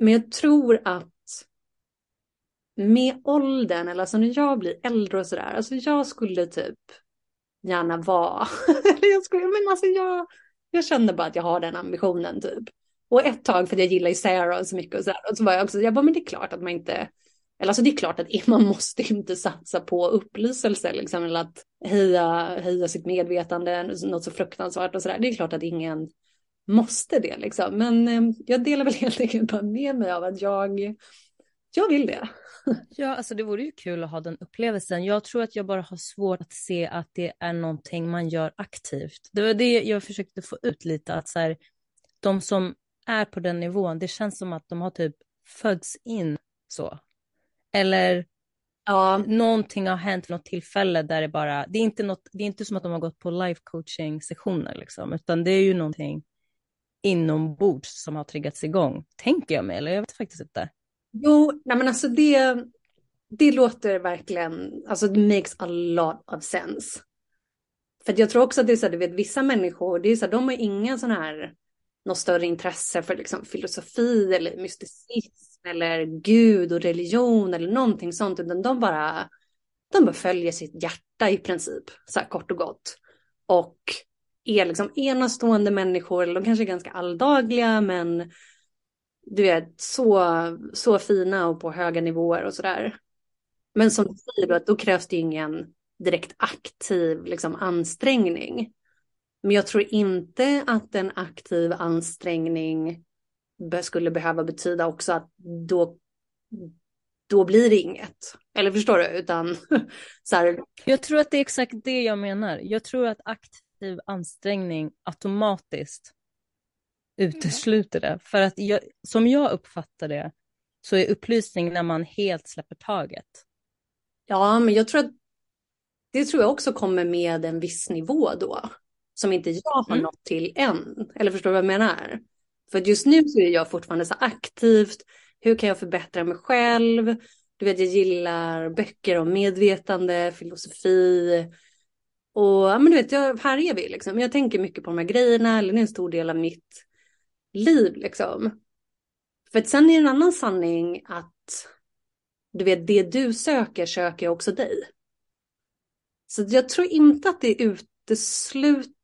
Men jag tror att med åldern, eller alltså när jag blir äldre och sådär, alltså jag skulle typ gärna vara, eller jag skulle, men alltså jag, jag känner bara att jag har den ambitionen typ. Och ett tag, för jag gillar ju Sarah så mycket och sådär, och så var jag också, jag bara, men det är klart att man inte, eller alltså det är klart att man måste inte satsa på upplyselse liksom, eller att höja, höja sitt medvetande, något så fruktansvärt och sådär. Det är klart att ingen måste det liksom, men eh, jag delar väl helt enkelt bara med mig av att jag, jag vill det. Ja, alltså det vore ju kul att ha den upplevelsen. Jag tror att jag bara har svårt att se att det är någonting man gör aktivt. Det var det jag försökte få ut lite, att så här, de som är på den nivån, det känns som att de har typ fötts in så. Eller ja. någonting har hänt vid något tillfälle där det bara, det är inte, något, det är inte som att de har gått på life coaching sessioner liksom, utan det är ju någonting inombords som har triggats igång, tänker jag mig, eller jag vet faktiskt inte. Jo, nej men alltså det, det låter verkligen, alltså det makes a lot of sense. För jag tror också att det är så här, du vet vissa människor, det är så här, de har inga sådana här, något större intresse för liksom filosofi eller mysticism eller gud och religion eller någonting sånt, utan de bara, de bara följer sitt hjärta i princip, så här kort och gott. Och är liksom enastående människor, eller de kanske är ganska alldagliga, men du vet, så, så fina och på höga nivåer och sådär. Men som du säger, då, då krävs det ingen direkt aktiv liksom, ansträngning. Men jag tror inte att en aktiv ansträngning skulle behöva betyda också att då, då blir det inget. Eller förstår du? Utan så här... Jag tror att det är exakt det jag menar. Jag tror att aktiv ansträngning automatiskt utesluter det. För att jag, som jag uppfattar det så är upplysning när man helt släpper taget. Ja, men jag tror att det tror jag också kommer med en viss nivå då. Som inte jag har mm. nått till än. Eller förstår du vad jag menar? För just nu så är jag fortfarande så aktivt. Hur kan jag förbättra mig själv? Du vet, jag gillar böcker om medvetande, filosofi. Och men du vet, jag, här är vi liksom. Jag tänker mycket på de här grejerna. Eller det är en stor del av mitt liv liksom. För att sen är det en annan sanning att du vet, det du söker söker också dig. Så jag tror inte att det utesluter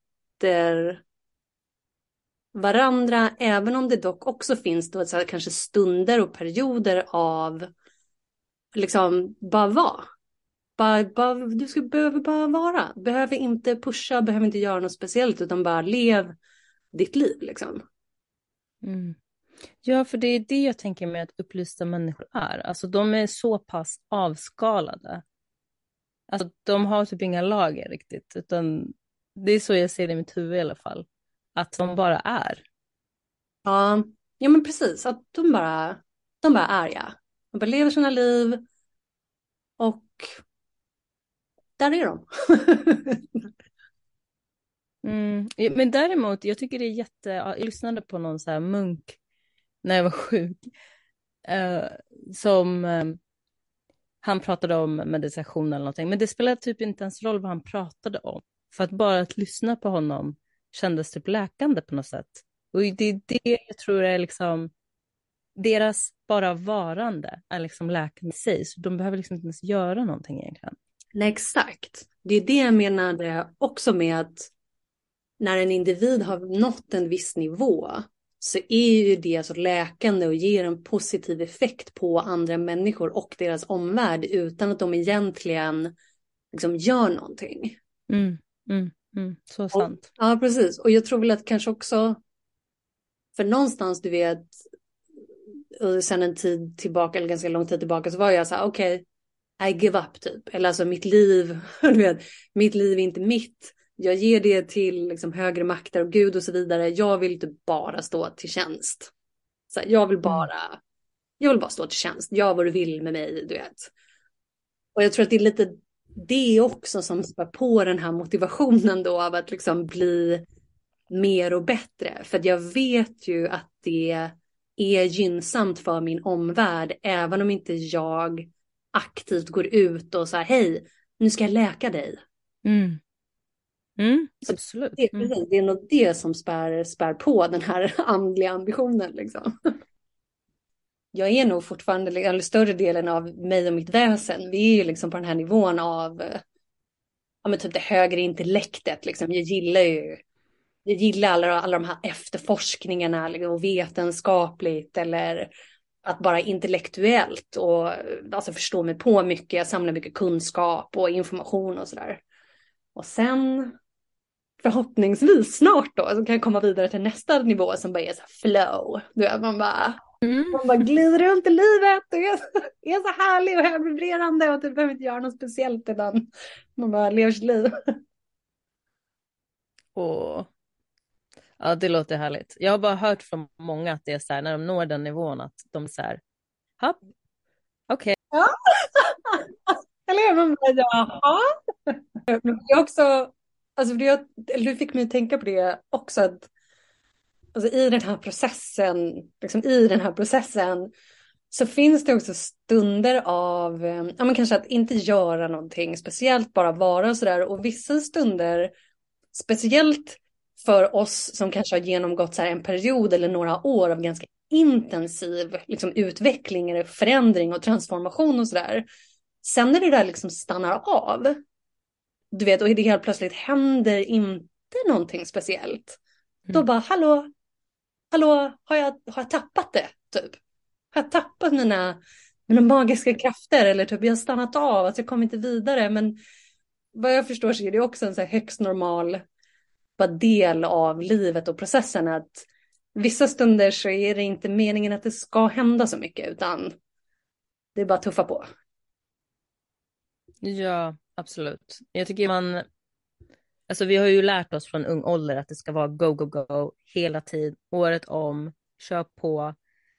varandra, även om det dock också finns då så här, kanske stunder och perioder av liksom bara vara. Bara, bara, du ska, behöver bara vara. Behöver inte pusha, behöver inte göra något speciellt utan bara lev ditt liv liksom. Mm. Ja, för det är det jag tänker mig att upplysta människor är. Alltså de är så pass avskalade. Alltså de har typ inga lager riktigt, utan det är så jag ser det i mitt huvud i alla fall. Att de bara är. Ja, ja men precis. Att de bara, de bara är ja. De bara lever sina liv. Och där är de. mm. Men däremot, jag tycker det är jätte, jag lyssnade på någon så här munk när jag var sjuk. Eh, som eh, han pratade om meditation eller någonting. Men det spelade typ inte ens roll vad han pratade om. För att bara att lyssna på honom kändes typ läkande på något sätt. Och det är det jag tror är liksom deras bara varande är liksom läkande i sig. Så de behöver liksom inte ens göra någonting egentligen. Nej, exakt. Det är det jag menade också med att när en individ har nått en viss nivå så är ju det så läkande och ger en positiv effekt på andra människor och deras omvärld utan att de egentligen liksom gör någonting. Mm, mm, mm, så sant. Och, ja, precis. Och jag tror väl att kanske också, för någonstans du vet, sen en tid tillbaka, eller ganska lång tid tillbaka, så var jag så här, okej, okay, I give up typ. Eller alltså mitt liv, du vet, mitt liv är inte mitt jag ger det till liksom, högre makter och Gud och så vidare. Jag vill inte bara stå till tjänst. Så här, jag vill mm. bara, jag vill bara stå till tjänst. Gör vad du vill med mig, du vet. Och jag tror att det är lite det också som spär på den här motivationen då av att liksom bli mer och bättre. För jag vet ju att det är gynnsamt för min omvärld, även om inte jag aktivt går ut och säger hej, nu ska jag läka dig. Mm. Mm, absolut. Det, mm. det är nog det som spär, spär på den här andliga ambitionen. Liksom. Jag är nog fortfarande, eller större delen av mig och mitt väsen, vi är ju liksom på den här nivån av ja, men typ det högre intellektet. Liksom. Jag gillar ju jag gillar alla, alla de här efterforskningarna liksom, och vetenskapligt eller att bara intellektuellt och alltså förstå mig på mycket, jag samlar mycket kunskap och information och sådär. Och sen förhoppningsvis snart då så kan jag komma vidare till nästa nivå som bara är så flow. Du vet, man bara, mm. man bara glider runt i livet och är, är så härlig och högvibrerande och du behöver inte göra något speciellt utan man bara lever sitt liv. Åh. Ja, det låter härligt. Jag har bara hört från många att det är så här när de når den nivån att de så här, okej. Okay. Ja. Eller hur? Man bara, jaha. Men det är också Alltså jag, du fick mig att tänka på det också. Att, alltså I den här processen, liksom i den här processen så finns det också stunder av, eh, ja men kanske att inte göra någonting speciellt, bara vara och sådär. Och vissa stunder, speciellt för oss som kanske har genomgått så en period eller några år av ganska intensiv liksom, utveckling eller förändring och transformation och sådär. Sen när det där liksom stannar av, du vet, och det helt plötsligt händer inte någonting speciellt. Mm. Då bara, hallå, hallå, har jag, har jag tappat det? Typ. Har jag tappat mina, mina magiska krafter eller typ jag har stannat av, alltså jag kommer inte vidare. Men vad jag förstår så är det också en så här högst normal bara del av livet och processen. Att vissa stunder så är det inte meningen att det ska hända så mycket utan det är bara att tuffa på. Ja, absolut. Jag tycker man, alltså vi har ju lärt oss från ung ålder att det ska vara go, go, go hela tiden, året om, kör på.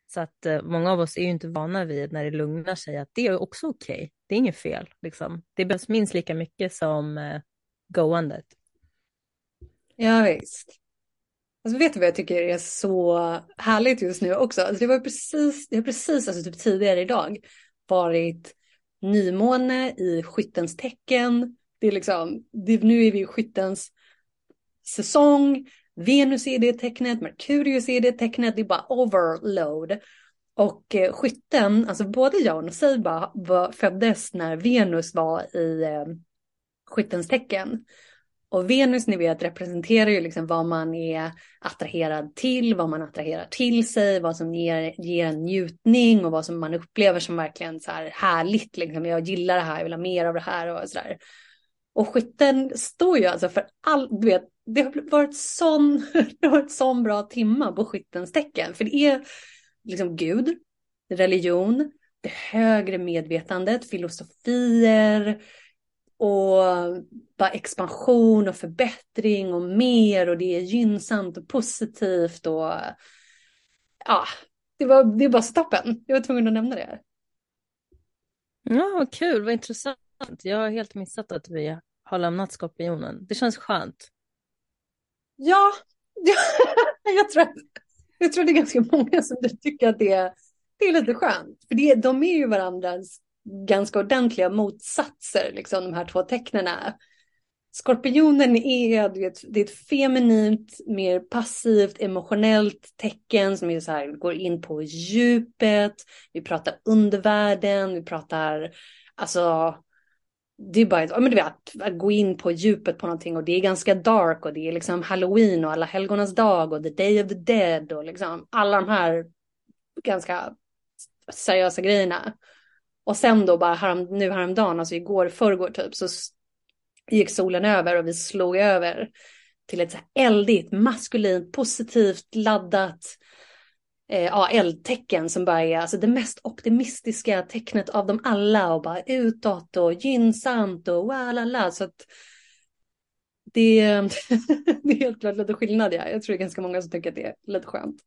Så att eh, många av oss är ju inte vana vid när det lugnar sig att det är också okej. Okay. Det är inget fel liksom. Det behövs minst lika mycket som eh, goandet. Ja visst. Alltså vet du vad jag tycker är så härligt just nu också? Alltså det var precis, det har precis alltså typ tidigare idag varit nymåne i skyttens tecken. Det är liksom, det, nu är vi i skyttens säsong. Venus är det tecknet, Merkurius är det tecknet, det är bara overload. Och eh, skytten, alltså både jag och Noceiba föddes när Venus var i eh, skyttens tecken. Och Venus, ni vet, representerar ju liksom vad man är attraherad till, vad man attraherar till sig, vad som ger, ger en njutning och vad som man upplever som verkligen så här härligt. Liksom. Jag gillar det här, jag vill ha mer av det här och sådär. Och skytten står ju alltså för all, du vet, det har varit sån, det har varit sån bra timma på skyttens tecken. För det är liksom Gud, religion, det högre medvetandet, filosofier, och bara expansion och förbättring och mer och det är gynnsamt och positivt och ja, det var, det var bara stoppen. Jag var tvungen att nämna det. Ja, vad kul, vad intressant. Jag har helt missat att vi har lämnat skorpionen. Det känns skönt. Ja, jag, tror, jag tror det är ganska många som tycker att det, det är lite skönt. För det, de är ju varandras ganska ordentliga motsatser, liksom de här två tecknen. Skorpionen är, det, det är ett feminint, mer passivt, emotionellt tecken som är så här, går in på djupet. Vi pratar undervärlden, vi pratar, alltså, det är bara men du vet, att gå in på djupet på någonting och det är ganska dark och det är liksom halloween och alla helgonas dag och the day of the dead och liksom alla de här ganska seriösa grejerna. Och sen då bara härom, nu häromdagen, alltså igår, förrgår typ, så gick solen över och vi slog över till ett så eldigt, maskulint, positivt laddat eh, ja, eldtecken som bara är alltså det mest optimistiska tecknet av dem alla och bara utåt och gynnsamt och walala. Så att det, det är helt klart lite skillnad. Ja. Jag tror det är ganska många som tycker att det är lite skönt.